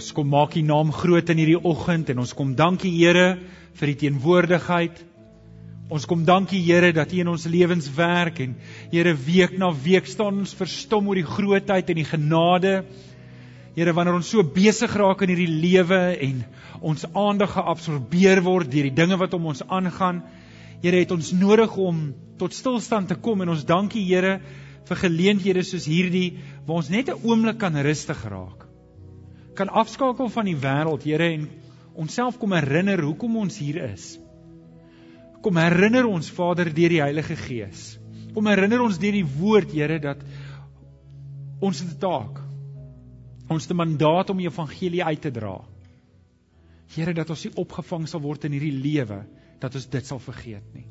Ons kom maak U naam groot in hierdie oggend en ons kom dankie Here vir die teenwoordigheid. Ons kom dankie Here dat U in ons lewens werk en Here week na week staan ons verstom oor die grootheid en die genade. Here wanneer ons so besig raak in hierdie lewe en ons aandag geabsorbeer word deur die dinge wat om ons aangaan. Here het ons nodig om tot stilstand te kom en ons dankie Here vir geleenthede soos hierdie waar ons net 'n oomblik kan rustig raak kan afskakel van die wêreld, Here, en onsself kom herinner hoekom ons hier is. Kom herinner ons Vader deur die Heilige Gees. Kom herinner ons deur die woord, Here, dat ons 'n taak, ons 'n mandaat om die evangelie uit te dra. Here, dat ons nie opgevang sal word in hierdie lewe dat ons dit sal vergeet nie.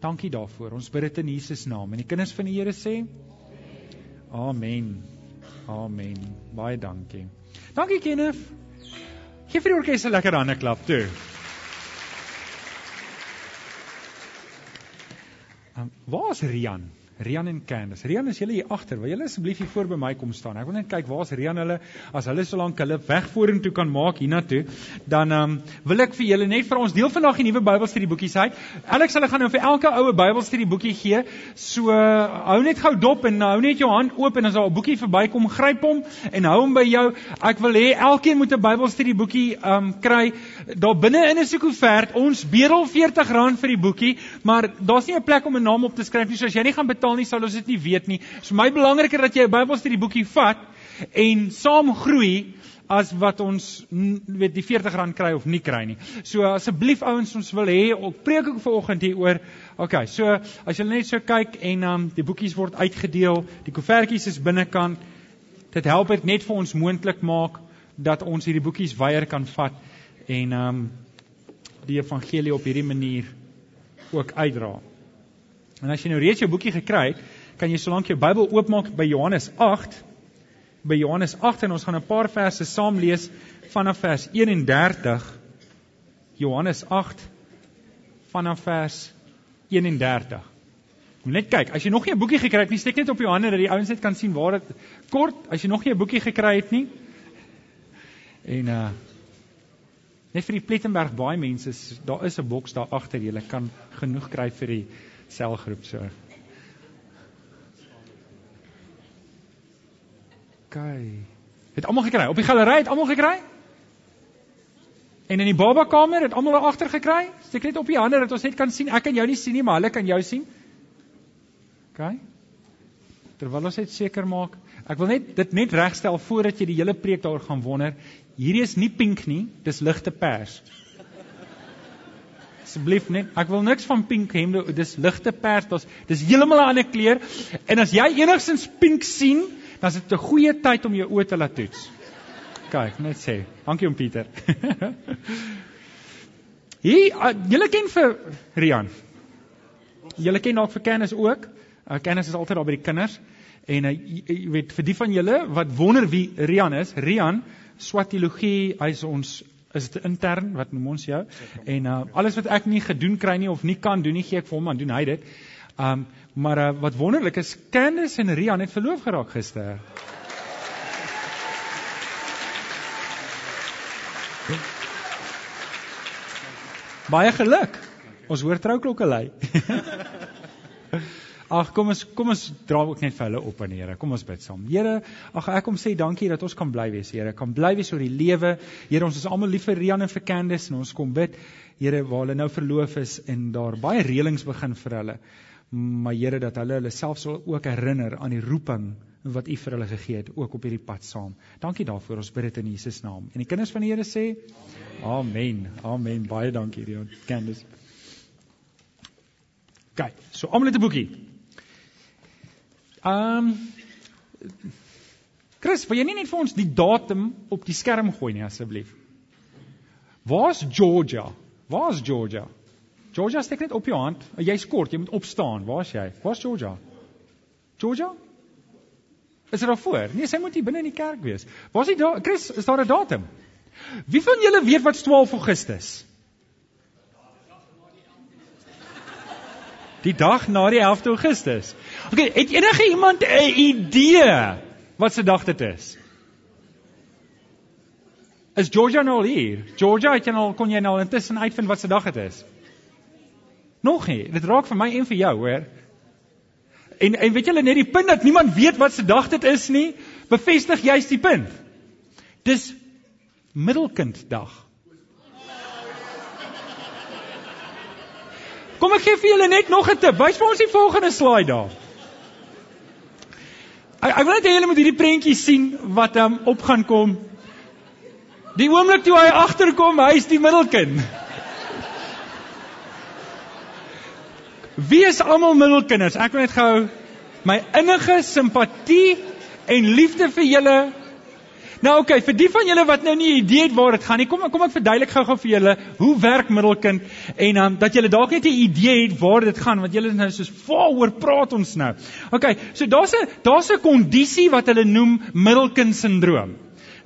Dankie daarvoor. Ons bid dit in Jesus naam. En die kinders van die Here sê: Amen. Amen. Baie dankie. Dankie Kenneth. Geef vir die orkes 'n lekker hande klap toe. Um, waar is Rian? Rian en Candice. Rian is julle hier agter. Wil julle asseblief hier voor by my kom staan? Ek wil net kyk waar's Rian hulle as hulle so lank hulle weg vorentoe kan maak hiernatoe. Dan ehm um, wil ek vir julle net vir ons deel vandag die nuwe Bybelstudieboekies uit. Alex hulle gaan nou vir elke oue Bybelstudieboekie gee. So uh, hou net gou dop en hou net jou hand oop en as daar 'n boekie verbykom, gryp hom en hou hom by jou. Ek wil hê elkeen moet 'n Bybelstudieboekie ehm um, kry. Daar binne in 'n koevert. Ons bedel R40 vir die boekie, maar daar's nie 'n plek om 'n naam op te skryf nie. So as jy nie gaan betaal betaal nie, sal ons dit nie weet nie. Vir my belangriker dat jy 'n Bybelstudie boekie vat en saam groei as wat ons weet die R40 kry of nie kry nie. So asseblief ouens, ons wil hê ek preek ook vanoggend hier oor. Okay, so as jy net so kyk en um die boekies word uitgedeel, die koevertjies is binnekant. Dit help dit net vir ons moontlik maak dat ons hierdie boekies weier kan vat en um die evangelie op hierdie manier ook uitdra. En as jy nou reeds jou boekie gekry het, kan jy solank jou Bybel oopmaak by Johannes 8 by Johannes 8 en ons gaan 'n paar verse saam lees vanaf vers 31 Johannes 8 vanaf vers 31 Moet net kyk, as jy nog nie 'n boekie gekry het nie, steek net op jou hande dat die ouens net kan sien waar dit kort, as jy nog nie 'n boekie gekry het nie. En uh net vir die Plettenberg baie mense, daar is 'n boks daar agter, jy kan genoeg kry vir die selgroep so. Kyk. Het almal gekry? Op die galery het almal gekry? En in die babakamer het almal daar agter gekry? Steek net op die hande dat ons net kan sien. Ek kan jou nie sien nie, maar hulle kan jou sien. OK. Terwyl ons net seker maak, ek wil net dit net regstel voordat jy die hele preek daaroor gaan wonder. Hierdie is nie pink nie, dis ligte pers asseblief net. Ek wil niks van pink hemde. Dis ligte pers. Dis dis heeltemal 'n ander kleur. En as jy enigsins pink sien, dan is dit 'n goeie tyd om jou oë te laat toets. Kyk, net sê. Dankie om Pieter. Hier, uh, julle ken vir Rian. Julle ken dalk vir Kennis ook. Uh, Kennis is altyd daar by die kinders. En uh, jy weet vir die van julle wat wonder wie Rian is, Rian swatologie, hy's ons is dit intern wat noem ons jou en uh, alles wat ek nie gedoen kry nie of nie kan doen nie gee ek vir hom aan doen hy dit. Um maar uh, wat wonderlik is Candice en Rian het verloof geraak gister. Baie geluk. Ons hoor trouklokke lui. Ag kom ons kom ons dra ook net vir hulle op aan die Here. Kom ons bid saam. Here, ag ek kom sê dankie dat ons kan bly wees, Here. Kan bly wees oor die lewe. Here, ons is almal lief vir Rian en vir Candice en ons kom bid, Here, waar hulle nou verloof is en daar baie reëlings begin vir hulle. Maar Here, dat hulle hulle self sal ook herinner aan die roeping wat U vir hulle gegee het ook op hierdie pad saam. Dankie daarvoor. Ons bid dit in Jesus naam. En die kinders van die Here sê: Amen. Amen. Baie dankie, Rian. Candice. Kyk, so almal het 'n boekie. Ehm um, Chris, wil jy nie net vir ons die datum op die skerm gooi nie asseblief? Waar's Georgia? Waar's Georgia? Georgia steek net op jou hand. Jy's kort, jy moet opstaan. Waar's jy? Waar's Georgia? Georgia? Is dit daar voor? Nee, sy moet hier binne in die kerk wees. Waar's die? Chris, is daar 'n datum? Wie van julle weet wat 12 Augustus? Die dag na die 11 Augustus. OK, het enige iemand 'n idee wat se dag dit is? Is Georgia nou al hier? Georgia, het jy nou kon jy nou intussen uitvind wat se dag dit is? Nog nie. Dit raak vir my en vir jou, hoor. En en weet julle net die punt dat niemand weet wat se dag dit is nie, bevestig juist die punt. Dis middelkinddag. Kom ek gee vir julle net nog 'n tip. Wys vir ons die volgende slide daar. Ek ek wil net hê julle moet hierdie prentjie sien wat um, op gaan kom. Die oomblik toe hy agterkom, hy is die middelkind. Wie is almal middelkinders? Ek wil net gou my innige simpatie en liefde vir julle Nou oké, okay, vir die van julle wat nou nie 'n idee het waar dit gaan nie, kom kom ek verduidelik gou-gou vir julle hoe werk middelkind en um, dat julle dalk net 'n idee het waar dit gaan want julle is nou soos waaroor praat ons nou. Oké, okay, so daar's 'n daar's 'n kondisie wat hulle noem middelkind sindroom.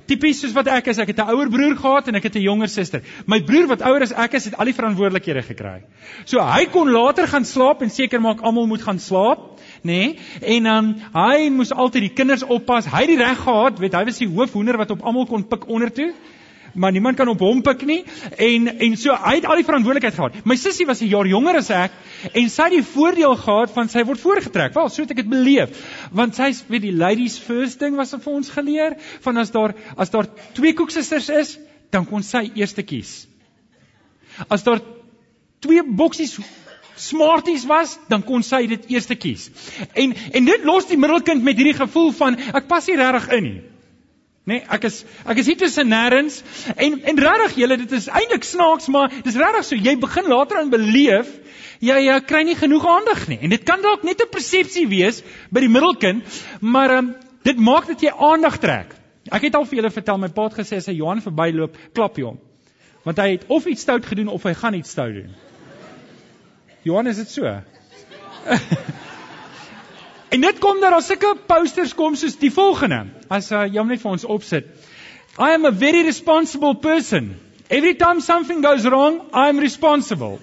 Tipies soos wat ek is, ek het 'n ouer broer gehad en ek het 'n jonger suster. My broer wat ouer as ek is, het al die verantwoordelikhede gekry. So hy kon later gaan slaap en seker maak almal moet gaan slaap nê? Nee? En dan um, hy moes altyd die kinders oppas. Hy het die reg gehad, weet hy was die hoofhoender wat op almal kon pik onder toe. Maar niemand kan op hom pik nie. En en so hy het al die verantwoordelikheid gehad. My sussie was 'n jaar jonger as ek en sy het die voordeel gehad van sy word voorgetrek. Wel, so het ek dit beleef. Want sy's weet die ladies first ding was vir ons geleer van as daar as daar twee koeksusters is, dan kon sy eerste kies. As daar twee boksies smarties was, dan kon sy dit eerste kies. En en dit los die middelkind met hierdie gevoel van ek pas nie regtig in nie. Nee, ek is ek is hier tussen nêrens en en regtig julle dit is eintlik snaaks maar dis regtig so jy begin later aan beleef jy jy kry nie genoeg aandag nie en dit kan dalk net 'n persepsie wees by die middelkind maar um, dit maak dat jy aandag trek. Ek het al vir julle vertel my pa het gesê as hy Johan verbyloop, klap jy hom. Want hy het of iets stout gedoen of hy gaan iets stout doen. Johan is dit so. en dit kom dat daar sulke posters kom soos die volgende. As uh, jy hom net vir ons opsit. I am a very responsible person. Every time something goes wrong, I am responsible.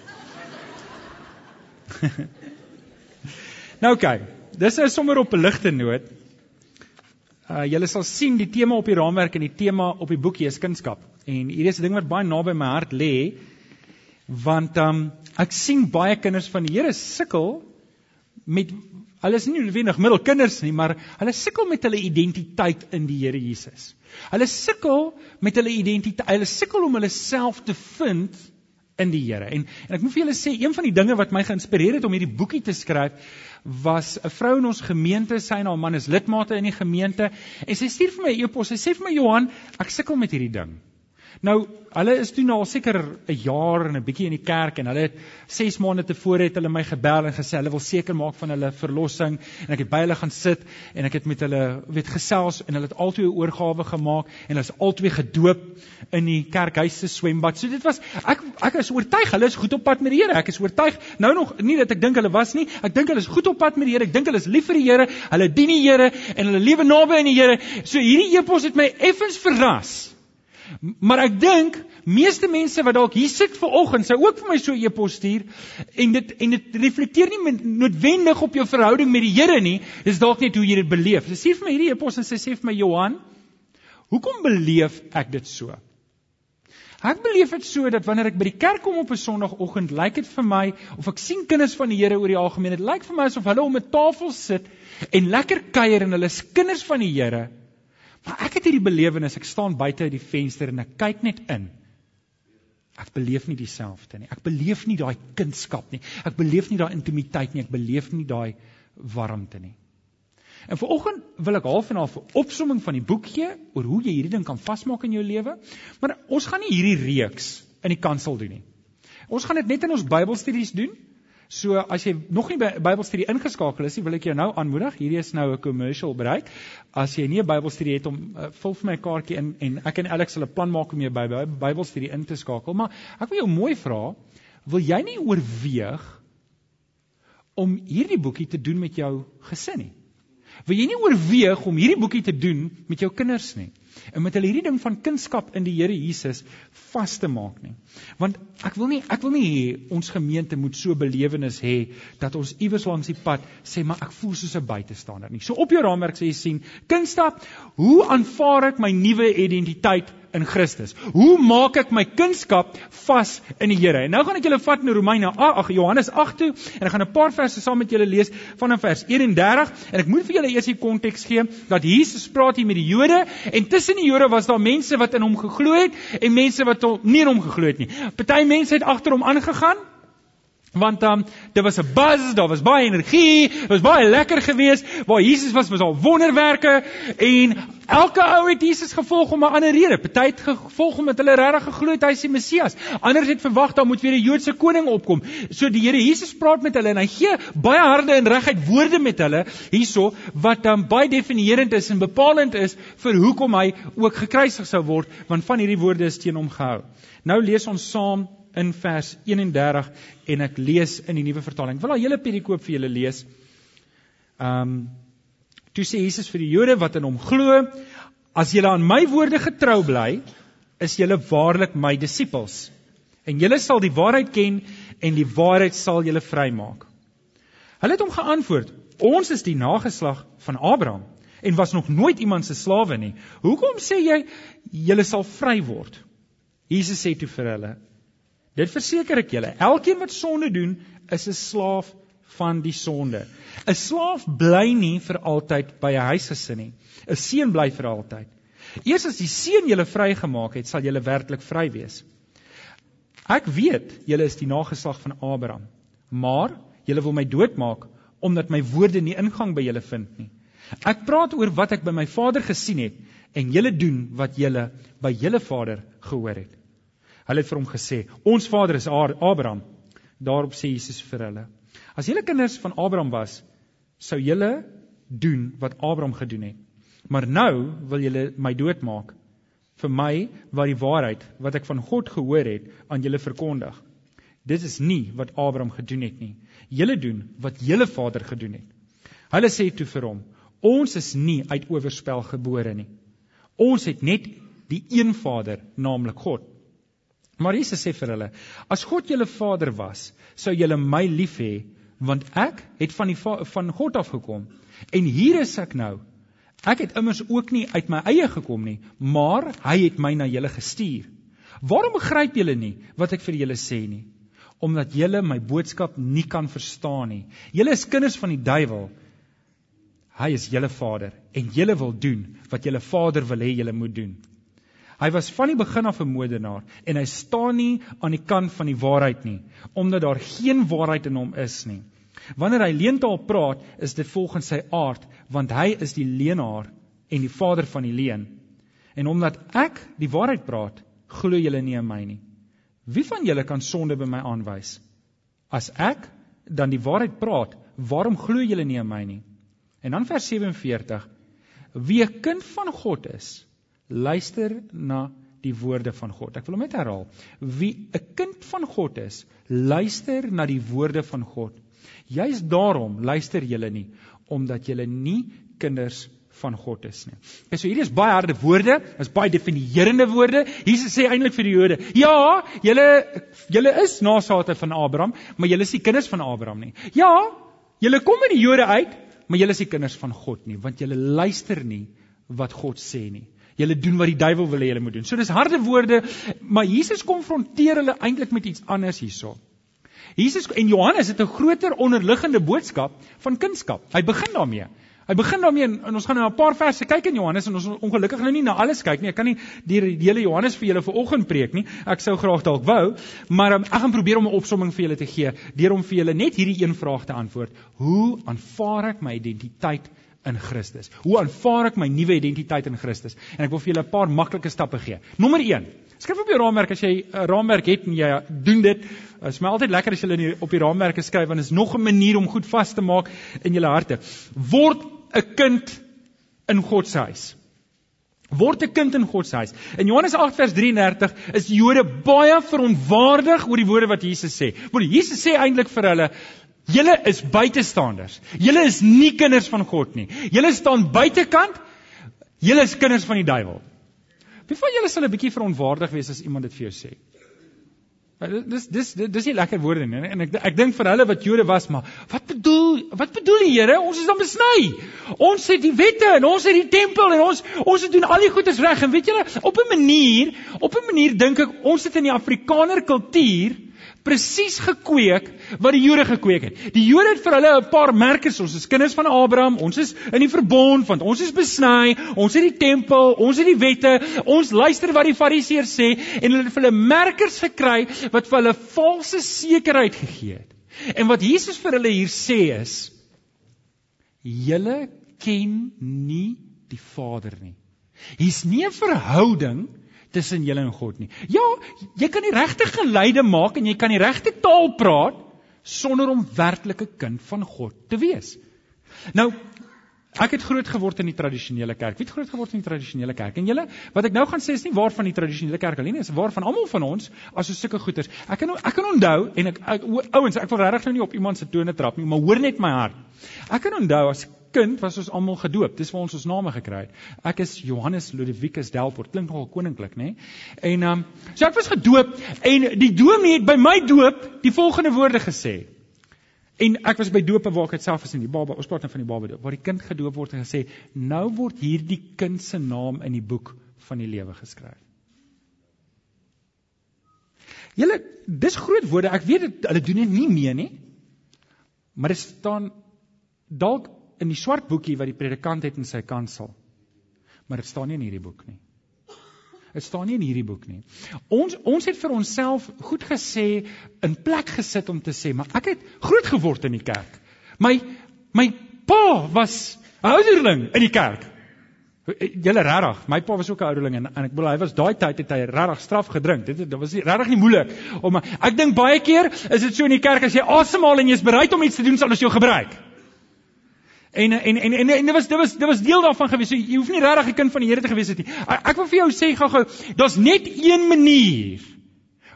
nou kyk, dis is sommer op 'n ligte noot. Uh julle sal sien die tema op die raamwerk en die tema op die boekie is kunskap. En hierdie is 'n ding wat baie naby my hart lê want um ek sien baie kinders van die Here sukkel met hulle is nie noodwendig middelkinders nie, maar hulle sukkel met hulle identiteit in die Here Jesus. Hulle sukkel met hulle identiteit. Hulle sukkel om hulle self te vind in die Here. En en ek moet vir julle sê, een van die dinge wat my geïnspireer het om hierdie boekie te skryf was 'n vrou in ons gemeente, sy en haar man is lidmate in die gemeente, en sy stuur vir my 'n e-pos. Sy sê vir my Johan, ek sukkel met hierdie ding. Nou, hulle is toe nou al seker 'n jaar en 'n bietjie in die kerk en hulle het 6 maande tevore het hulle my gebel en gesê hulle wil seker maak van hulle verlossing en ek het by hulle gaan sit en ek het met hulle weet gesels en hulle het altoe 'n oorgawe gemaak en hulle is altoe gedoop in die kerkhuis se swembad. So dit was ek ek is oortuig hulle is goed op pad met die Here. Ek is oortuig nou nog nie dat ek dink hulle was nie. Ek dink hulle is goed op pad met die Here. Ek dink hulle is lief vir die Here. Hulle dien die Here en hulle lewe naby aan die Here. So hierdie epos het my effens verras. Maar ek dink meeste mense wat dalk hier sit ver oggend sou ook vir my so 'n e-pos stuur en dit en dit reflekteer nie noodwendig op jou verhouding met die Here nie, dis dalk net hoe jy dit beleef. Sy sê vir my hierdie e-pos en sy sê vir my Johan, hoekom beleef ek dit so? Ek beleef dit so dat wanneer ek by die kerk kom op 'n Sondagoggend, lyk dit vir my of ek sien kinders van die Here oor die algemeen, dit lyk vir my asof hulle om 'n tafel sit en lekker kuier en hulle is kinders van die Here. Maar ek het hierdie belewenis, ek staan buite uit die venster en ek kyk net in. Ek beleef nie dieselfde nie. Ek beleef nie daai kindskap nie. Ek beleef nie daai intimiteit nie. Ek beleef nie daai warmte nie. En vanoggend wil ek half en half 'n opsomming van die boek gee oor hoe jy hierdie ding kan vasmaak in jou lewe. Maar ons gaan nie hierdie reeks in die kansel doen nie. Ons gaan dit net in ons Bybelstudies doen. So as jy nog nie by Bybelstudie ingeskakel is nie, wil ek jou nou aanmoedig. Hierdie is nou 'n commercial break. As jy nie 'n Bybelstudie het om uh, vul vir my 'n kaartjie in en ek en Alex sal 'n plan maak om jou by Bybelstudie in te skakel. Maar ek wil jou mooi vra, wil jy nie oorweeg om hierdie boekie te doen met jou gesin nie? Wil jy nie oorweeg om hierdie boekie te doen met jou kinders nie? En met hulle hierdie ding van kunskap in die Here Jesus vas te maak nie. Want ek wil nie ek wil nie hê ons gemeente moet so belewenis hê dat ons iewers langs die pad sê maar ek voel soos 'n buitestander nie. So op jou raamwerk sê jy sien, kunstap, hoe aanvaar ek my nuwe identiteit in Christus. Hoe maak ek my kunskap vas in die Here? En nou gaan ek julle vat na Romeine 8, ag Johannes 8 toe en ek gaan 'n paar verse saam met julle lees vanaf vers 31 en ek moet vir julle eers die konteks gee dat Jesus praat hier met die Jode en tussen die Jode was daar mense wat in hom geglo het en mense wat nie in hom geglo het nie. Party mense het agter hom aangegaan want um, dit was 'n buzz, daar was baie energie, dit was baie lekker geweest. Waar Jesus was, was al wonderwerke en elke ou het Jesus gevolg om 'n ander rede. Party het gevolg omdat hulle regtig geglo het hy is die Messias. Ander het verwag daar moet weer 'n Joodse koning opkom. So die Here Jesus praat met hulle en hy gee baie harde en reguit woorde met hulle hierso wat dan um, baie definierend is en bepalend is vir hoekom hy ook gekruisig sou word, want van hierdie woorde is teen hom gehou. Nou lees ons saam in vers 31 en ek lees in die nuwe vertaling. Ek wil al hele perikoop vir julle lees. Ehm um, toe sê Jesus vir die Jode wat in hom glo, as julle aan my woorde getrou bly, is julle waarlik my disippels. En julle sal die waarheid ken en die waarheid sal julle vrymaak. Hulle het hom geantwoord: Ons is die nageslag van Abraham en was nog nooit iemand se slawe nie. Hoekom sê jy julle sal vry word? Jesus sê toe vir hulle: Dit verseker ek julle, elkeen wat sonde doen, is 'n slaaf van die sonde. 'n Slaaf bly nie vir altyd by 'n huisgesin nie. 'n Seun bly vir altyd. Eers as die seun julle vrygemaak het, sal julle werklik vry wees. Ek weet julle is die nageslag van Abraham, maar julle wil my doodmaak omdat my woorde nie ingang by julle vind nie. Ek praat oor wat ek by my Vader gesien het en julle doen wat julle by julle Vader gehoor het. Hulle het vir hom gesê: "Ons vader is Abraham." Daarop sê Jesus vir hulle: "As julle kinders van Abraham was, sou julle doen wat Abraham gedoen het. Maar nou wil julle my doodmaak vir my wat die waarheid wat ek van God gehoor het aan julle verkondig. Dit is nie wat Abraham gedoen het nie. Julle doen wat julle vader gedoen het." Hulle sê toe vir hom: "Ons is nie uit owerspel gebore nie. Ons het net die een Vader, naamlik God." Maar Jesus sê vir hulle: As God julle Vader was, sou julle my lief hê, want ek het van die van God af gekom en hier is ek nou. Ek het immers ook nie uit my eie gekom nie, maar hy het my na julle gestuur. Waarom begryp julle nie wat ek vir julle sê nie? Omdat julle my boodskap nie kan verstaan nie. Julle is kinders van die duiwel. Hy is julle vader en julle wil doen wat julle vader wil hê julle moet doen. Hy was van die begin af 'n moordenaar en hy staan nie aan die kant van die waarheid nie, omdat daar geen waarheid in hom is nie. Wanneer hy leentaal praat, is dit volgens sy aard, want hy is die leenaar en die vader van die leen. En omdat ek die waarheid praat, glo julle nie in my nie. Wie van julle kan sonde by my aanwys? As ek dan die waarheid praat, waarom glo julle nie in my nie? En dan vers 47: Wie 'n kind van God is, luister na die woorde van God. Ek wil hom net herhaal. Wie 'n kind van God is, luister na die woorde van God. Juist daarom luister julle nie omdat julle nie kinders van God is nie. Okay, so hierdie is baie harde woorde, is baie definierende woorde. Jesus sê eintlik vir die Jode: "Ja, julle julle is nageslagte van Abraham, maar julle is nie kinders van Abraham nie. Ja, julle kom uit die Jode uit, maar julle is nie kinders van God nie, want julle luister nie wat God sê nie." Julle doen wat die duiwel wil hê julle moet doen. So dis harde woorde, maar Jesus konfronteer hulle eintlik met iets anders hierso. Jesus en Johannes het 'n groter onderliggende boodskap van kunskap. Hy begin daarmee. Hy begin daarmee en, en ons gaan nou 'n paar verse kyk in Johannes en ons ongelukkig nou nie na alles kyk nie. Ek kan nie die, die hele Johannes vir julle vanoggend preek nie. Ek sou graag dalk wou, maar um, ek gaan probeer om 'n opsomming vir julle te gee deur om vir julle net hierdie een vraag te antwoord. Hoe aanvaar ek my identiteit in Christus. Hoe aanvaar ek my nuwe identiteit in Christus? En ek wil vir julle 'n paar maklike stappe gee. Nommer 1. Skryf op jou raamwerk as jy 'n raamwerk het en jy doen dit. Dit is my altyd lekker as jy op die raamwerke skryf want dit is nog 'n manier om goed vas te maak in jou harte. Word 'n kind in God se huis. Word 'n kind in God se huis. In Johannes 8 vers 33 is Jode baie verontwaardig oor die woorde wat Jesus sê. Want Jesus sê eintlik vir hulle, Julle is buitestanders. Julle is nie kinders van God nie. Julle staan buitekant. Julle is kinders van die duiwel. Wie van julle sal 'n bietjie verontwaardig wees as iemand dit vir jou sê? Dis dis dis nie lekker woorde nie en ek ek dink vir hulle wat Jode was maar wat bedoel wat bedoel die Here ons is dan besny ons het die wette en ons het die tempel en ons ons het doen al die goedes reg en weet julle op 'n manier op 'n manier dink ek ons sit in die Afrikaner kultuur presies gekweek wat die Jode gekweek het. Die Jode het vir hulle 'n paar merkers, ons is kinders van Abraham, ons is in die verbond want ons is besny, ons het die tempel, ons het die wette, ons luister wat die Fariseërs sê en hulle het vir hulle merkers gekry wat vir hulle valse sekerheid gegee het. En wat Jesus vir hulle hier sê is: Julle ken nie die Vader nie. Hier's nie 'n verhouding tussen julle en God nie. Ja, jy kan die regte geleide maak en jy kan die regte taal praat sonder om werklik 'n kind van God te wees. Nou, ek het groot geword in die tradisionele kerk. Wie het groot geword in die tradisionele kerk? En julle, wat ek nou gaan sê is nie waar van die tradisionele kerk alleen nie, is waar van almal van ons as so sulke goeters. Ek kan ek kan onthou en ek, ek ouens, ek wil regtig nou nie op iemand se tone trap nie, maar hoor net my hart. Ek kan onthou as kind was ons almal gedoop. Dis waar ons ons name gekry het. Ek is Johannes Ludovicus Delport. Klink nogal koninklik, nê? En ehm um, so ek was gedoop en die dominee het by my doop die volgende woorde gesê. En ek was by doope waar ek dit self was in die baba, ons praat nou van die baba doop, waar die kind gedoop word en gesê, "Nou word hierdie kind se naam in die boek van die lewe geskryf." Julle, dis groot woorde. Ek weet dit hulle doen dit nie meer nie. Maar dit staan dalk in die swart boekie wat die predikant het in sy kansel. Maar dit staan nie in hierdie boek nie. Dit staan nie in hierdie boek nie. Ons ons het vir onsself goed gesê in plek gesit om te sê, maar ek het groot geword in die kerk. My my pa was 'n ouderling in die kerk. Julle regtig, my pa was ook 'n ouderling en, en ek bedoel hy was daai tyd het hy regtig straf gedrink. Dit dit was regtig nie moeilik om ek dink baie keer is dit so in die kerk as jy asemhaal en jy's bereid om iets te doen sal ons jou gebruik. En en en en, en dit was dit was dit was deel daarvan gewees. So, jy hoef nie regtig 'n kind van die Here te gewees het nie. Ek wil vir jou sê gou-gou, daar's net een manier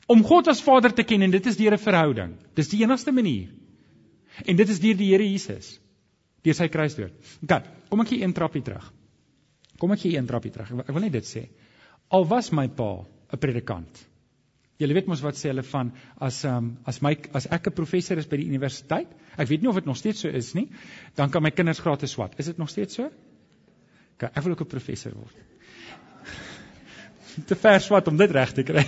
om God as Vader te ken en dit is deur 'n verhouding. Dis die enigste manier. En dit is deur die Here Jesus. Deur sy kruisdood. Kat, kom ek hier een trappie terug. Kom ek hier een trappie terug. Ek wil net dit sê. Al was my pa 'n predikant. Julle weet mos wat sê hulle van as um, as my as ek 'n professor is by die universiteit, ek weet nie of dit nog steeds so is nie, dan kan my kinders gratis swat. Is dit nog steeds so? Kyk, ek wil ook 'n professor word. te vers wat om dit reg te kry.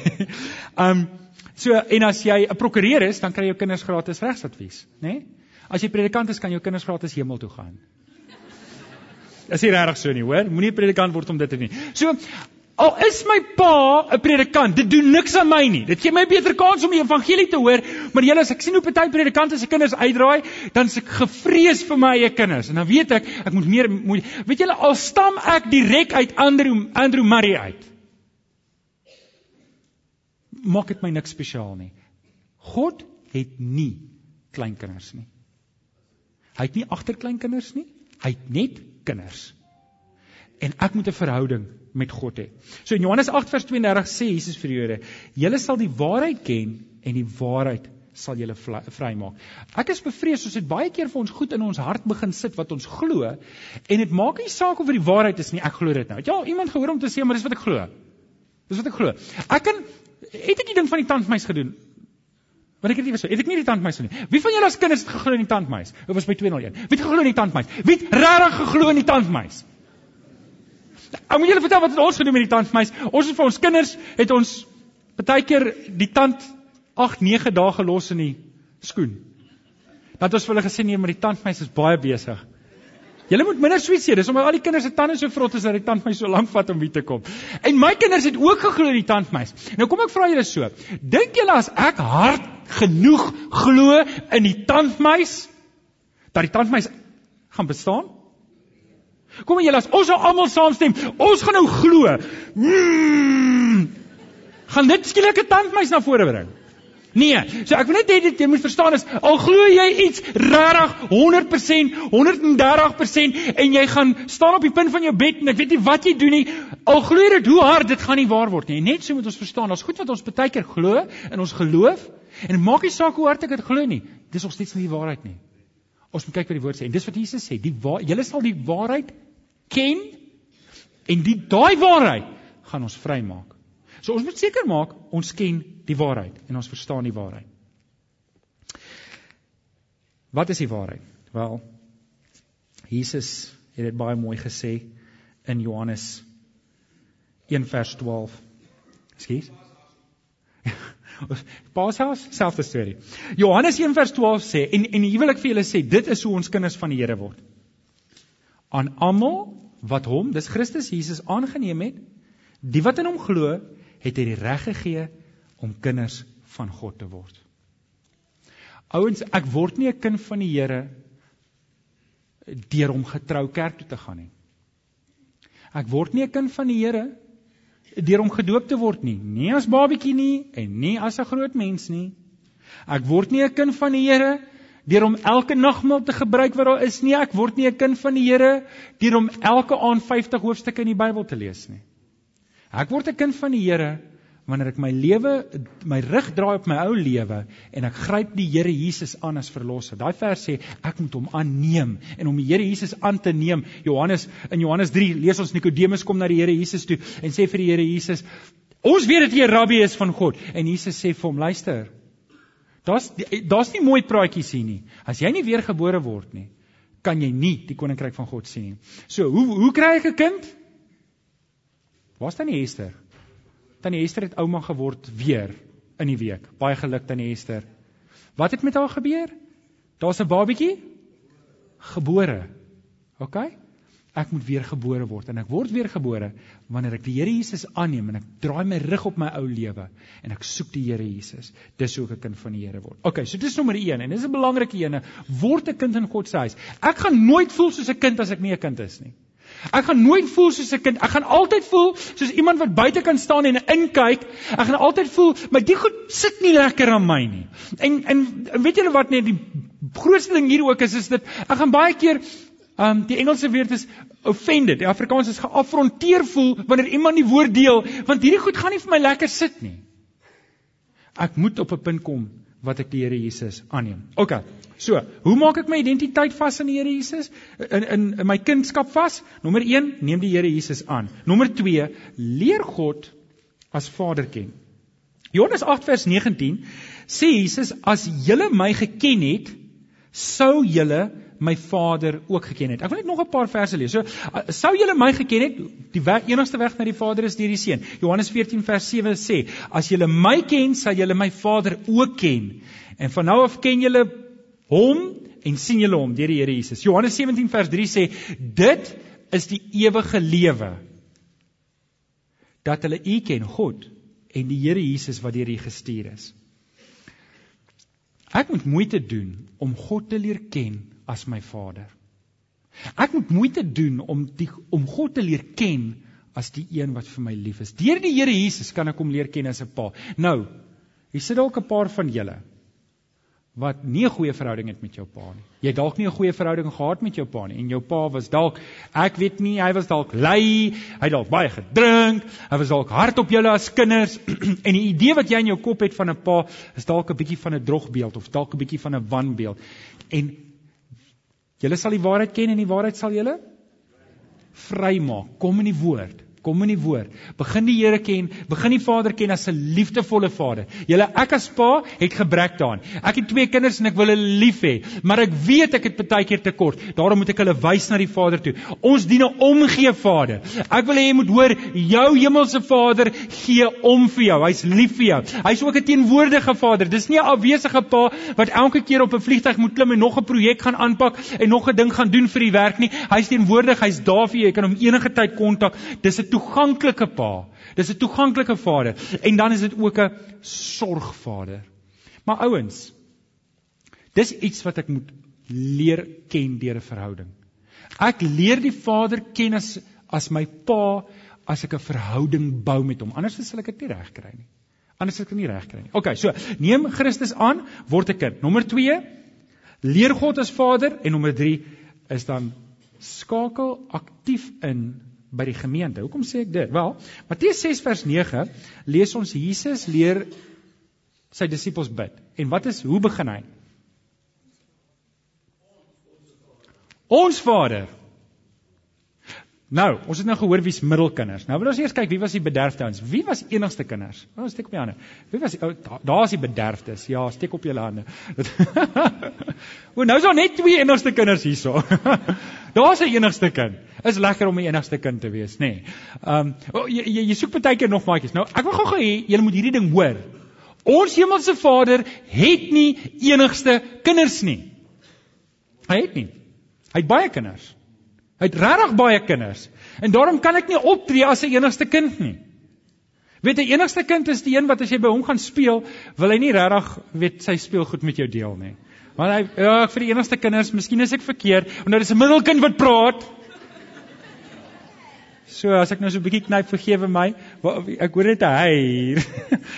um so en as jy 'n prokureur is, dan kry jou kinders gratis regsadvies, né? Nee? As jy predikant is, kan jou kinders gratis hemel toe gaan. Is nie regtig so nie, hoor? Moenie predikant word om dit te doen. So Al is my pa 'n predikant, dit doen niks aan my nie. Dit gee my 'n beter kans om die evangelie te hoor, maar julle as ek sien hoe party predikante se kinders uitdraai, dan se ek gevrees vir my eie kinders. En dan weet ek, ek moet meer moet weet julle al stam ek direk uit Andrew Andrew Murray uit. Maak dit my niks spesiaal nie. God het nie kleinkinders nie. Hy het nie agterkleinkinders nie. Hy het net kinders. En ek moet 'n verhouding met God hê. So in Johannes 8 vers 32 sê Jesus vir die Jode: "Julle sal die waarheid ken en die waarheid sal julle vrymaak." Ek is bevrees ons het baie keer vir ons goed in ons hart begin sit wat ons glo en dit maak nie saak of dit die waarheid is nie. Ek glo dit nou. Ja, iemand gehoor om te sê maar dis wat ek glo. Dis wat ek glo. Ek kan het ek die ding van die tandmeis gedoen. Wat ek dit was, het ek nie die tandmeis nie. Wie van julle as kinders het geglo in die tandmeis? Dit was by 201. Wie het geglo in die tandmeis? Wie het regtig geglo in die tandmeis? Ek moet julle vertel wat ons gedoen met die tandmeis. Ons het vir ons kinders het ons baie keer die tand 8, 9 dae gelos in die skoen. Dan het ons vir hulle gesê nee, maar die tandmeis is baie besig. Julle moet minder sweet sê, dis omdat al die kinders se tande so vrot is dat die tandmeis so lank vat om weer te kom. En my kinders het ook geglo in die tandmeis. Nou kom ek vra julle so, dink julle as ek hard genoeg glo in die tandmeis dat die tandmeis gaan bestaan? Kom julle as ons almal saamstem, ons gaan nou glo. Mm, gaan dit skielik 'n tandmeis na vore bring? Nee, so ek wil net hê dit jy moet verstaan is al glo jy iets regtig 100%, 130% en jy gaan staan op die punt van jou bed en ek weet nie wat jy doen nie, al glo jy dit hoe hard dit gaan nie waar word nie. Net so moet ons verstaan, daar's goed wat ons baie keer glo in ons geloof en maak nie saak hoe hard ek dit glo nie, dis nog steeds nie die waarheid nie. Ons moet kyk wat die woord sê en dis wat Jesus sê, die julle sal die waarheid ken en die daai waarheid gaan ons vrymaak. So ons moet seker maak ons ken die waarheid en ons verstaan die waarheid. Wat is die waarheid? Wel, Jesus het dit baie mooi gesê in Johannes 1 vers 12. Skus. Paashaus selfde storie. Johannes 1 vers 12 sê en en hier wil ek vir julle sê dit is hoe ons kinders van die Here word. Aan almal wat hom, dis Christus Jesus aangeneem het, die wat in hom glo, het hy die reg gegee om kinders van God te word. Ouens, ek word nie 'n kind van die Here deur om getrou kerk toe te gaan nie. Ek word nie 'n kind van die Here deur om gedoop te word nie, nie as babietjie nie en nie as 'n groot mens nie. Ek word nie 'n kind van die Here deur om elke nagmaal te gebruik wat daar is nie. Ek word nie 'n kind van die Here deur om elke aand 50 hoofstukke in die Bybel te lees nie. Ek word 'n kind van die Here wanneer ek my lewe my rug draai op my ou lewe en ek gryp die Here Jesus aan as verlosser. Daai vers sê ek moet hom aanneem en om die Here Jesus aan te neem. Johannes in Johannes 3 lees ons Nikodemus kom na die Here Jesus toe en sê vir die Here Jesus: "Ons weet dat jy 'n rabbi is van God." En Jesus sê vir hom: "Luister, Daar's daar's nie mooi praatjies hier nie. As jy nie weergebore word nie, kan jy nie die koninkryk van God sien nie. So, hoe hoe kry ek 'n kind? Waar's tannie Esther? Tannie Esther het ouma geword weer in die week. Baie geluk tannie Esther. Wat het met haar gebeur? Daar's 'n babietjie gebore. OK? Ek moet weer gebore word en ek word weer gebore wanneer ek die Here Jesus aanneem en ek draai my rug op my ou lewe en ek soek die Here Jesus. Dis hoe ek 'n kind van die Here word. OK, so dis nommer 1 en dis 'n belangrike een, word 'n kind in God se huis. Ek gaan nooit voel soos 'n kind as ek nie 'n kind is nie. Ek gaan nooit voel soos 'n kind. Ek gaan altyd voel soos iemand wat buite kan staan en inkyk. Ek gaan altyd voel, maar die goed sit nie lekker aan my nie. En en weet julle wat net die grootste ding hier ook is is dit ek gaan baie keer Um die Engelse woord is offended. Die Afrikaans is geafronteer voel wanneer iemand die woord deel, want hierdie goed gaan nie vir my lekker sit nie. Ek moet op 'n punt kom wat ek die Here Jesus aanneem. OK. So, hoe maak ek my identiteit vas in die Here Jesus? In in in my kindskap vas? Nommer 1, neem die Here Jesus aan. Nommer 2, leer God as Vader ken. Johannes 8 vers 19 sê Jesus as julle my geken het, sou julle my Vader ook geken het. Ek wil net nog 'n paar verse lees. So sou julle my geken het, die weg, enigste weg na die Vader is deur die Seun. Johannes 14 vers 7 sê, as julle my ken, sal julle my Vader ook ken. En van nou af ken julle hom en sien julle hom deur die Here Jesus. Johannes 17 vers 3 sê, dit is die ewige lewe dat hulle U ken, God en die Here Jesus wat deur U gestuur is. Ek moet moeite doen om God te leer ken as my Vader. Ek moet moeite doen om die om God te leer ken as die een wat vir my lief is. Deur die Here Jesus kan ek hom leer ken as 'n pa. Nou, hier sit dalk 'n paar van julle wat nie 'n goeie verhouding het met jou pa nie. Jy het dalk nie 'n goeie verhouding gehad met jou pa nie en jou pa was dalk ek weet nie, hy was dalk lui, hy het dalk baie gedrink, hy was dalk hard op julle as kinders en die idee wat jy in jou kop het van 'n pa is dalk 'n bietjie van 'n drogbeeld of dalk 'n bietjie van 'n wanbeeld. En julle sal die waarheid ken en die waarheid sal julle vrymaak. Kom in die woord. Kom in die woord. Begin die Here ken, begin die Vader ken as 'n liefdevolle Vader. Julle ek as pa het gebrek daaraan. Ek het twee kinders en ek wil hulle lief hê, maar ek weet ek het baie keer tekort. Daarom moet ek hulle wys na die Vader toe. Ons dien 'n omgee Vader. Ek wil hê jy moet hoor, jou hemelse Vader gee om vir jou. Hy's lief vir jou. Hy's ook 'n teenwoordige Vader. Dis nie 'n afwesige pa wat elke keer op 'n vliegtuig moet klim en nog 'n projek gaan aanpak en nog 'n ding gaan doen vir die werk nie. Hy's teenwoordig, hy's daar vir jou. Jy kan hom enige tyd kontak. Dis 'n toeganklike pa. Dis 'n toeganklike vader en dan is dit ook 'n sorgvader. Maar ouens, dis iets wat ek moet leer ken deur 'n verhouding. Ek leer die Vader ken as as my pa as ek 'n verhouding bou met hom. Anders sal ek dit nie reg kry nie. Anders sal ek dit nie reg kry nie. OK, so neem Christus aan, word 'n kind. Nommer 2, leer God as Vader en nommer 3 is dan skakel aktief in by die gemeente. Hoekom sê ek dit? Wel, Matteus 6 vers 9 lees ons Jesus leer sy disippels bid. En wat is hoe begin hy? Ons Vader. Nou, ons het nou gehoor wie's middelkinders. Nou wil ons eers kyk wie was die bederfdes? Wie was enigste kinders? Nou steek op jou hande. Wie was oh, daar is die bederfdes? Ja, steek op julle hande. o, nou is daar net twee enigste kinders hierso. Daar's 'n enigste kind. Is lekker om 'n enigste kind te wees, nê. Nee. Ehm um, jy, jy jy soek baie keer nog maatjies. Nou, ek wil gou-gou hê julle moet hierdie ding hoor. Ons hemelse Vader het nie enigste kinders nie. Hy het nie. Hy het baie kinders. Hy het regtig baie kinders. En daarom kan ek nie optree as 'n enigste kind nie. Weet jy, enigste kind is die een wat as jy by hom gaan speel, wil hy nie regtig weet sy speelgoed met jou deel nie. Want hy ja, vir die enigste kinders, miskien is ek verkeerd, want nou is 'n middelkind wat praat. So as ek nou so 'n bietjie knyp, vergewe my. Ek hoor net hy.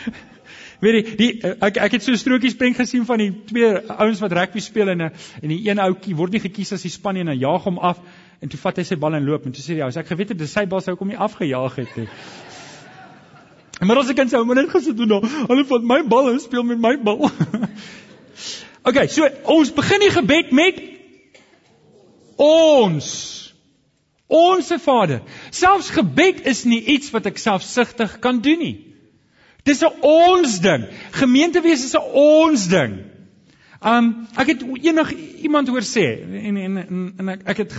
Weet jy, die ek ek het so 'n strokies prent gesien van die twee ouens wat rugby speel en 'n en die een ouetjie word nie gekies as die span en hy jaag hom af en toe vat hy sy bal en loop en toe sê hy, "As ek geweet het dis sy bal sou kom nie afgejaag het nie." Maar as ek kan sê, "Maar net gesit doen. Hulle vat my bal en speel met my bal." okay, so ons begin die gebed met ons Onse Vader. Selfs gebed is nie iets wat ek selfsugtig kan doen nie. Dis 'n ons ding. Gemeente wees is 'n ons ding. Um ek het enig iemand hoor sê en en en, en ek ek het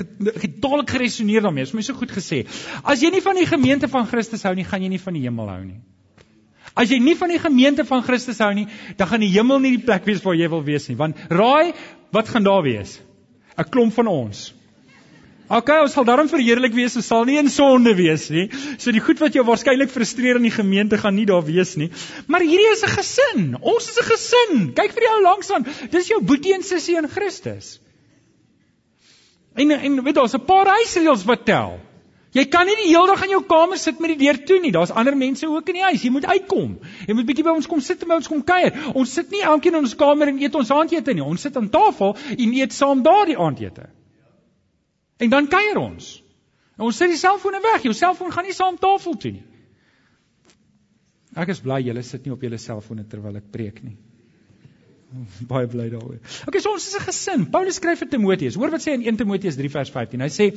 getalig geresoneer daarmee. Dit is my so goed gesê. As jy nie van die gemeente van Christus hou nie, gaan jy nie van die hemel hou nie. As jy nie van die gemeente van Christus hou nie, dan gaan die hemel nie die plek wees waar jy wil wees nie. Want raai, wat gaan daar wees? 'n Klomp van ons. OK, ons sal daarom verheerlik wees, ons sal nie in sonde wees nie. So die goed wat jou waarskynlik frustreer in die gemeente gaan nie daar wees nie. Maar hierdie is 'n gesin. Ons is 'n gesin. Kyk vir die ou langs aan. Dis jou boetie en sussie in Christus. En en weet ons, 'n paar huisreëls wat tel. Jy kan nie die hele dag in jou kamer sit met die deur toe nie. Daar's ander mense ook in die huis. Jy moet uitkom. Jy moet bietjie by ons kom sit en by ons kom kuier. Ons sit nie elkeen in ons kamer en eet ons aandete nie. Ons sit aan tafel en eet saam daardie aandete. En dan kuier ons. En ons sit die selfone weg. Jou selfoon gaan nie saam tafel toe nie. Ek is bly julle sit nie op julle selfone terwyl ek preek nie. Baie bly daaroor. Okay, so ons is 'n gesin. Paulus skryf vir Timoteus. Hoor wat sê in 1 Timoteus 3 vers 15. Hy sê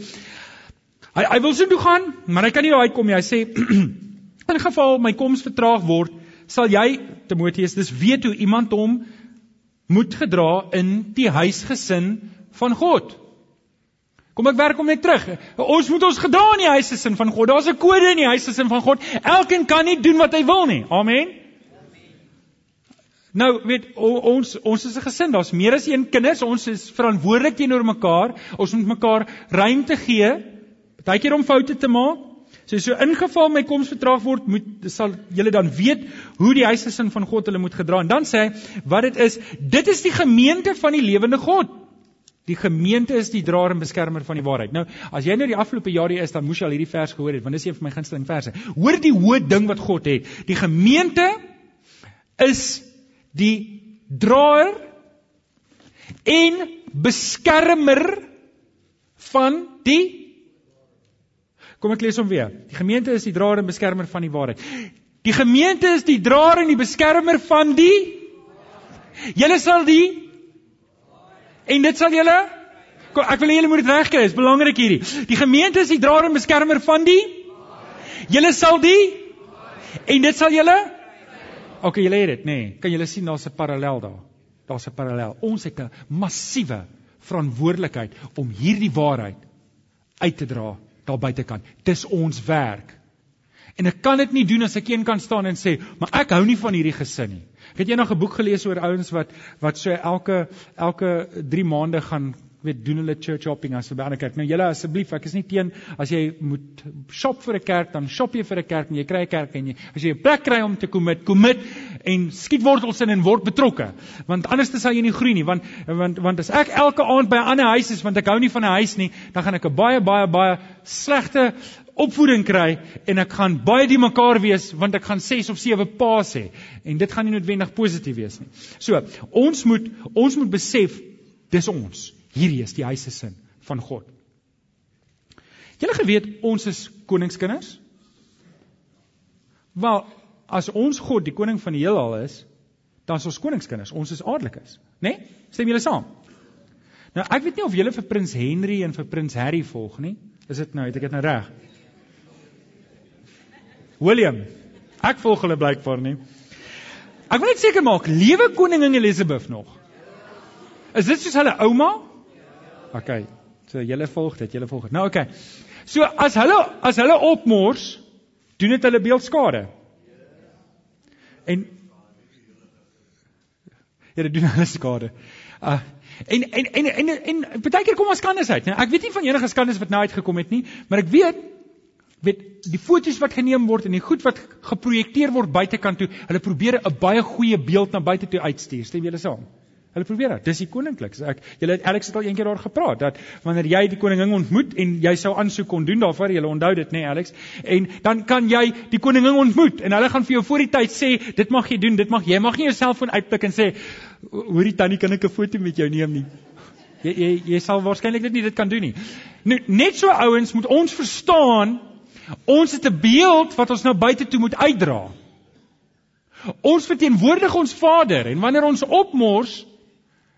hy hy wil so toe gaan, maar hy kan nie uitkom nie. Hy sê in geval my koms vertraag word, sal jy Timoteus dis weet hoe iemand hom moet gedra in die huisgesin van God. Kom ek werk om net terug. Ons moet ons gedra in die huisesin van God. Daar's 'n kode in die huisesin van God. Elkeen kan nie doen wat hy wil nie. Amen. Nou, weet ons ons is 'n gesin. Daar's meer as een kinders. Ons is verantwoordelik teenoor mekaar. Ons moet mekaar ruimte gee. Partykeer om foute te maak. So so ingeval my koms vertraag word, moet sal julle dan weet hoe die huisesin van God hulle moet gedra. En dan sê hy wat dit is, dit is die gemeente van die lewende God. Die gemeente is die draer en beskermer van die waarheid. Nou, as jy nou die afgelope jare is, dan moes jy al hierdie vers gehoor het, want dis een van my gunsteling verse. Hoor die hoë ding wat God het. Die gemeente is die draer en beskermer van die Kom ek lees hom weer. Die gemeente is die draer en beskermer van die waarheid. Die gemeente is die draer en die beskermer van die Julle sal die En dit sal julle ek wil hê julle moet dit regkry. Dit is belangrik hierdie. Die gemeente is die draer en beskermer van die Julle sal die En dit sal julle OK, julle het dit, nê. Nee. Kan julle sien daar's 'n parallel daar. Daar's 'n parallel. Ons het 'n massiewe verantwoordelikheid om hierdie waarheid uit te dra daar buitekant. Dis ons werk. En ek kan dit nie doen as ek een kan staan en sê, "Maar ek hou nie van hierdie gesin nie." Ek het eendag 'n boek gelees oor ouens wat wat so elke elke 3 maande gaan weet doen hulle church shopping as by 'n kerk. Nou julle asseblief, ek is nie teen as jy moet shop vir 'n kerk, dan shop jy vir 'n kerk en jy kry 'n kerk en jy as jy 'n plek kry om te commit, commit en skiet wortels in en word betrokke. Want anders sal jy nie groei nie, want want want as ek elke aand by 'n ander huis is want ek hou nie van 'n huis nie, dan gaan ek 'n baie baie baie slegte opvoeding kry en ek gaan baie die mekaar wees want ek gaan 6 of 7 paas hê en dit gaan nie noodwendig positief wees nie. So, ons moet ons moet besef dis ons. Hierdie is die huise sin van God. Julle geweet ons is koningskinders? Wel, as ons God die koning van die heelal is, dan is ons koningskinders. Ons is adellikes, né? Nee? Stem julle saam? Nou, ek weet nie of julle vir prins Henry en vir prins Harry volg nie. Is dit nou, het ek dit nou reg? William. Ek volg hulle blykbaar nie. Ek wil net seker maak, lewe koningin Elizabeth nog? Is dit soos hulle ouma? OK. So julle volg dit, julle volg dit. Nou OK. So as hulle as hulle opmors, doen dit hulle beeld skade. En Ja, dit doen hulle skade. Uh en en en en en, en baie keer kom ons skandes uit, né? Ek weet nie van enige skandes wat nou uitgekom het nie, maar ek weet weet die foto's wat geneem word en die goed wat geprojekteer word buitekant toe, hulle probeer 'n baie goeie beeld na buite toe uitstuur. Stem julle saam? Hulle probeer dit. Dis die koninklik. Ek julle het Alex het al eendag daar gepraat dat wanneer jy die koningin ontmoet en jy sou aansoek kon doen daarvoor, julle onthou dit nê nee, Alex, en dan kan jy die koningin ontmoet en hulle gaan vir jou voor die tyd sê, dit mag jy doen, dit mag jy mag nie jou selfoon uitpik en sê, hoorie tannie, kan ek 'n foto met jou neem nie? Jy jy jy sal waarskynlik dit nie dit kan doen nie. Nou net so ouens moet ons verstaan Ons het 'n beeld wat ons nou buite toe moet uitdra. Ons verteenwoordig ons Vader en wanneer ons opmors,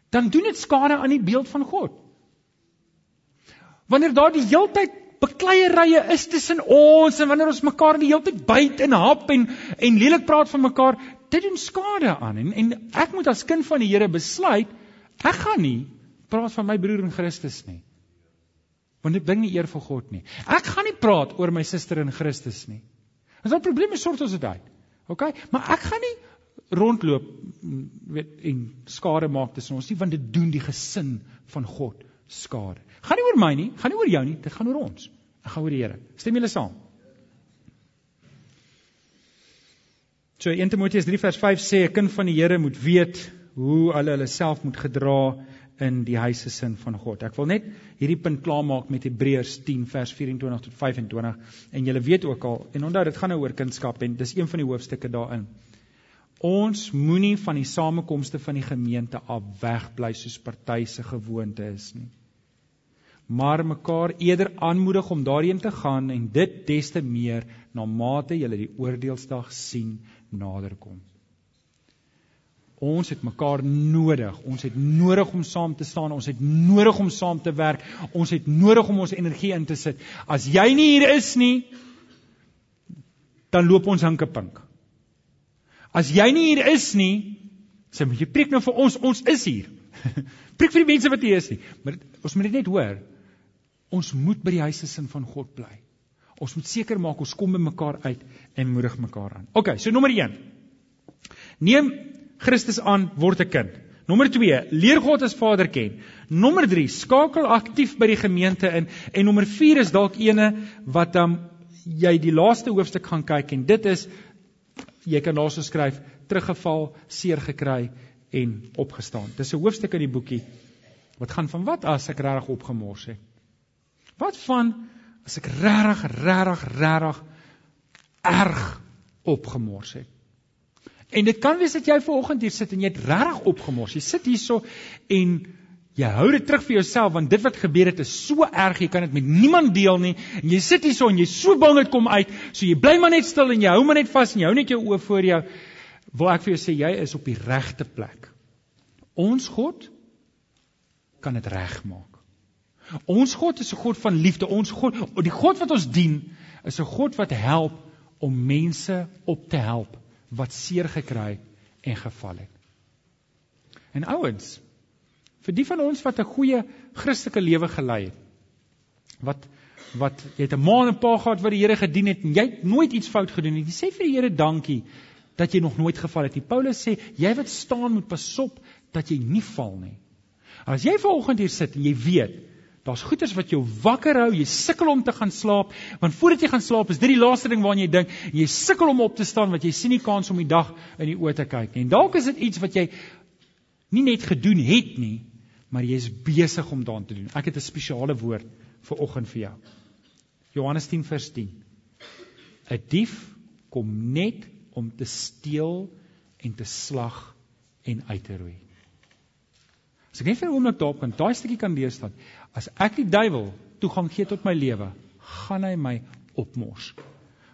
dan doen dit skade aan die beeld van God. Wanneer daar die heeltyd bekleierye is tussen ons en wanneer ons mekaar die heeltyd byt en hap en en lelik praat van mekaar, dit doen skade aan en en ek moet as kind van die Here besluit, ek gaan nie praat van my broer in Christus nie want dit bring nie eer vir God nie. Ek gaan nie praat oor my suster in Christus nie. As daar probleme sort ons dit uit. OK? Maar ek gaan nie rondloop mm, weet en skade maak tussen ons nie, want dit doen die gesin van God skade. Gaan nie oor my nie, gaan nie oor jou nie, dit gaan oor ons. Ek gaan oor die Here. Stem julle saam? So 1 Timoteus 3 vers 5 sê 'n kind van die Here moet weet hoe hulle hulle self moet gedra in die huise sin van God. Ek wil net hierdie punt klaarmaak met Hebreërs 10 vers 24 tot 25 en julle weet ook al en onthou dit gaan nou oor kunskap en dis een van die hoofstukke daarin. Ons moenie van die samekomste van die gemeente af wegbly soos party se gewoonte is nie. Maar mekaar eerder aanmoedig om daarheen te gaan en dit des te meer na mate julle die oordeelsdag sien naderkom. Ons het mekaar nodig. Ons het nodig om saam te staan. Ons het nodig om saam te werk. Ons het nodig om ons energie in te sit. As jy nie hier is nie, dan loop ons hinkepink. As jy nie hier is nie, sê jy preek nou vir ons, ons is hier. preek vir die mense wat hier is nie. Maar ons moet dit net hoor. Ons moet by die huise sin van God bly. Ons moet seker maak ons kom by mekaar uit en moedig mekaar aan. OK, so nommer 1. Neem Christus aan word 'n kind. Nommer 2, leer God as Vader ken. Nommer 3, skakel aktief by die gemeente in en nommer 4 is dalk ene wat dan um, jy die laaste hoofstuk gaan kyk en dit is jy kan daarso skryf teruggeval, seer gekry en opgestaan. Dis 'n hoofstuk in die boekie wat gaan van wat as ek regtig opgemors het. Wat van as ek regtig regtig regtig erg opgemors het? En dit kan wees dat jy vanoggend hier sit en jy het regtig opgemors. Jy sit hierso en jy hou dit terug vir jouself want dit wat gebeur het is so erg jy kan dit met niemand deel nie. En jy sit hierso en jy so bang dit kom uit. So jy bly maar net stil en jy hou maar net vas en jy hou net jou oë voor jou. Wil ek vir jou sê jy is op die regte plek. Ons God kan dit regmaak. Ons God is 'n God van liefde. Ons God, die God wat ons dien, is 'n God wat help om mense op te help wat seer gekry en geval het. En ouens, vir die van ons wat 'n goeie Christelike lewe gelei het, wat wat jy het 'n ma en 'n pa gehad wat die Here gedien het en jy het nooit iets fout gedoen nie. Jy sê vir die Here dankie dat jy nog nooit geval het nie. Paulus sê jy wat staan moet pasop dat jy nie val nie. As jy vanoggend hier sit en jy weet Daar's goeters wat jou wakker hou. Jy sukkel om te gaan slaap, want voordat jy gaan slaap, is dit die laaste ding waaraan jy dink. Jy sukkel om op te staan want jy sien nie kans om die dag in die oë te kyk nie. En dalk is dit iets wat jy nie net gedoen het nie, maar jy is besig om daaraan te doen. Ek het 'n spesiale woord vir oggend vir jou. Johannes 10 vers 10. 'n Dief kom net om te steel en te slag en uit te roei. As ek net vir 'n oomblik daarop kan, daai stukkie kan lees dan. As ek die duiwel toegang gee tot my lewe, gaan hy my opmors.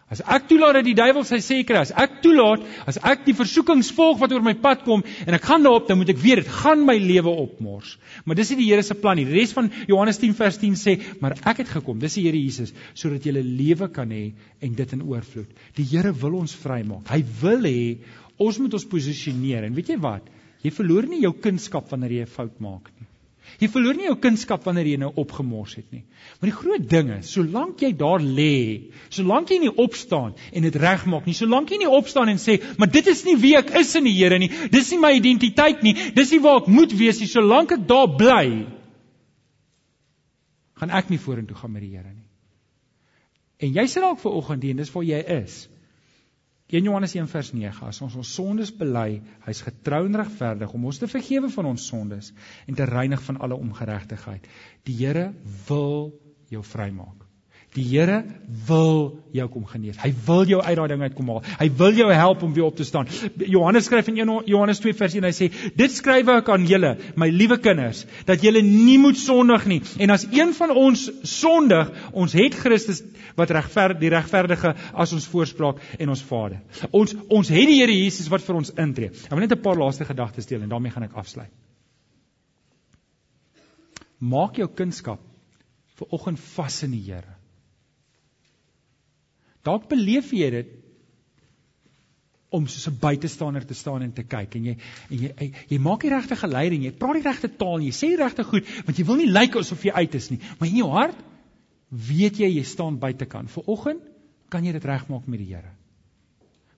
As ek toelaat dat die duiwel sy sê kry, as ek toelaat, as ek die versoekings volg wat oor my pad kom en ek gaan daarop, dan moet ek weet dit gaan my lewe opmors. Maar dis nie die Here se plan nie. Die res van Johannes 10 vers 10 sê, maar ek het gekom, dis die Here Jesus, sodat jy lewe kan hê en dit in oorvloed. Die Here wil ons vrymaak. Hy wil hê ons moet ons posisioneer. En weet jy wat? Jy verloor nie jou kunskap wanneer jy 'n fout maak nie. Jy verloor nie jou kunskap wanneer jy nou opgemors het nie. Maar die groot ding is, solank jy daar lê, solank jy nie opstaan en dit regmaak nie, solank jy nie opstaan en sê, "Maar dit is nie wie ek is in die Here nie. Dis nie my identiteit nie. Dis nie waar ek moet wees nie." Solank ek daar bly, gaan ek nie vorentoe gaan met die Here nie. En jy sit dalk ver oggend hier en dis waar jy is. 1 Johannes 1 vers 9 as ons ons sondes bely, hy's getrou en regverdig om ons te vergewe van ons sondes en te reinig van alle ongeregtigheid. Die Here wil jou vrymaak. Die Here wil jou kom genees. Hy wil jou uit daai ding uitkom haal. Hy wil jou help om weer op te staan. Johannes skryf in 1 Johannes 2 vers 1 hy sê: "Dit skryf ek aan julle, my liewe kinders, dat julle nie moet sondig nie. En as een van ons sondig, ons het Christus wat regverdig die regverdige as ons voorspraak en ons Vader. Ons ons het die Here Jesus wat vir ons intree. Ek wil net 'n paar laaste gedagtes deel en daarmee gaan ek afsluit. Maak jou kunskap vir oggend vas in die Here. Dalk beleef jy dit om soos 'n buitestander te staan en te kyk en jy en jy jy, jy maak die regte geleide en jy praat die regte taal jy sê die regte goed want jy wil nie lyk asof jy uit is nie maar in jou hart weet jy jy staan buitekant. Viroggend kan jy dit regmaak met die Here.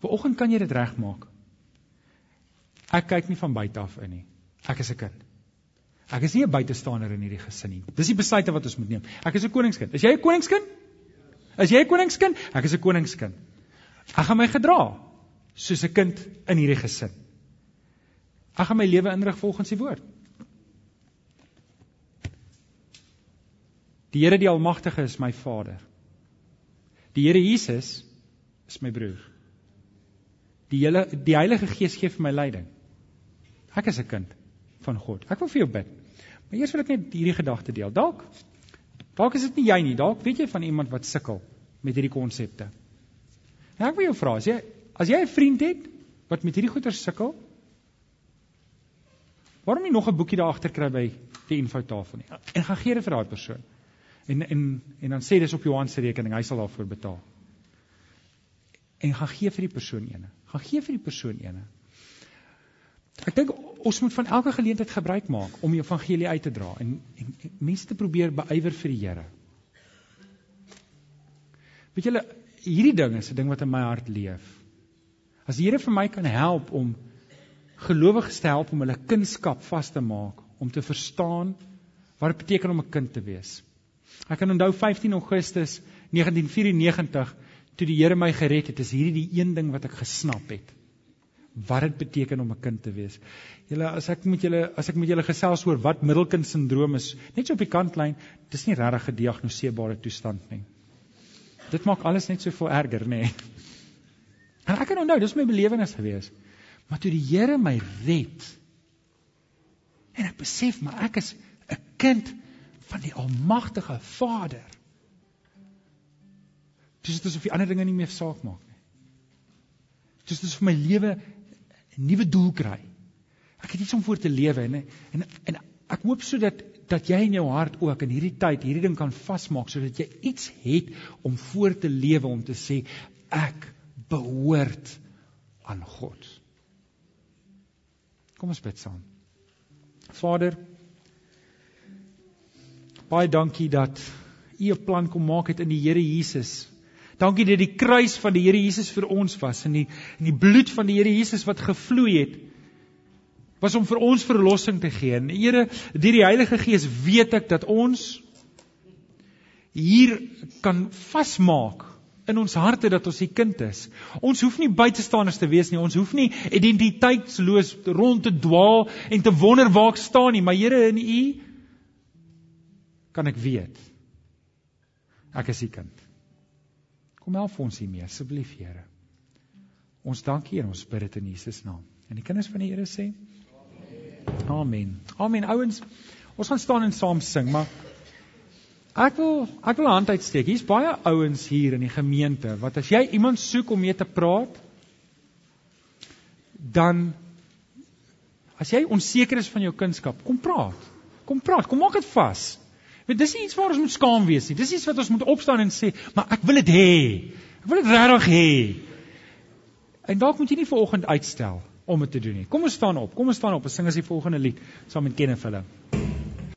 Viroggend kan jy dit regmaak. Ek kyk nie van buite af in nie. Ek is 'n kind. Ek is nie 'n buitestander in hierdie gesin nie. Dis die besluite wat ons moet neem. Ek is 'n koningskind. Is jy 'n koningskind? Is jy 'n koningskind? Ek is 'n koningskind. Ek gaan my gedra soos 'n kind in hierdie gesin. Ek gaan my lewe inrig volgens die woord. Die Here die Almagtige is my Vader. Die Here Jesus is my broer. Die hele die Heilige Gees gee vir my leiding. Ek is 'n kind van God. Ek wil vir jou bid. Maar eers wil ek net hierdie gedagte deel. Dalk dalk is dit nie jy nie. Dalk weet jy van iemand wat sukkel met hierdie konsepte. En ek wil jou vra, as jy as jy 'n vriend het wat met hierdie goeie sukkel, waarom nie nog 'n boekie daar agter kry by die infotafel nie? En gaan gee dit vir daai persoon. En en en dan sê dis op Johan se rekening, hy sal daarvoor betaal. En gaan gee vir die persoon ene. Gaan gee vir die persoon ene. Ek dink ons moet van elke geleentheid gebruik maak om die evangelie uit te dra en, en, en mense te probeer beywer vir die Here. Weet julle, hierdie ding is 'n ding wat in my hart leef. As die Here vir my kan help om gelowiges te help om hulle kunskap vas te maak, om te verstaan wat dit beteken om 'n kind te wees. Ek kan onthou 15 Augustus 1994 toe die Here my gered het, is hierdie die een ding wat ek gesnap het. Wat dit beteken om 'n kind te wees. Julle as ek met julle as ek met julle gesels oor wat middelkind sindroom is, net so op die kantlyn, dis nie regtig 'n gediagnoseerbare toestand nie. Dit maak alles net so veel erger, nê. Nee. En ek kan onthou, dis my belewenis gewees. Maar toe die Here my red en ek besef maar ek is 'n kind van die almagtige Vader. Dis dit asof die ander dinge nie meer saak maak nie. Dis dis vir my lewe 'n nuwe doel kry. Ek het iets om voor te lewe en en en ek hoop sodat dat jy in jou hart ook in hierdie tyd hierdie ding kan vasmaak sodat jy iets het om voor te lewe om te sê ek behoort aan God. Kom ons bid saam. Vader, Baie dankie dat U 'n plan kom maak het in die Here Jesus. Dankie dat die kruis van die Here Jesus vir ons was en die en die bloed van die Here Jesus wat gevloei het was om vir ons verlossing te gee. En Here, deur die Heilige Gees weet ek dat ons hier kan vasmaak in ons harte dat ons U kind is. Ons hoef nie buitestanders te wees nie. Ons hoef nie identiteitsloos rond te dwaal en te wonder waar ek staan nie, maar Here in U kan ek weet ek is u kind. Kom help ons hiermee asseblief Here. Ons dankie en ons bid dit in Jesus naam. En die kinders van die Here sê Amen. Amen. Ouens, ons gaan staan en saam sing, maar Ek wil ek wil 'n hand uitsteek. Hier's baie ouens hier in die gemeente wat as jy iemand soek om mee te praat, dan as jy onseker is van jou kunskap, kom praat. Kom praat, kom maak dit vas. Want dis nie iets waar ons moet skaam wees nie. Dis iets wat ons moet opstaan en sê, "Maar ek wil dit hê. Ek wil dit regtig hê." En dalk moet jy nie vir oggend uitstel om dit te doen nie. Kom ons staan op. Kom ons staan op en sing as die volgende lied saam met Kenneth hulle.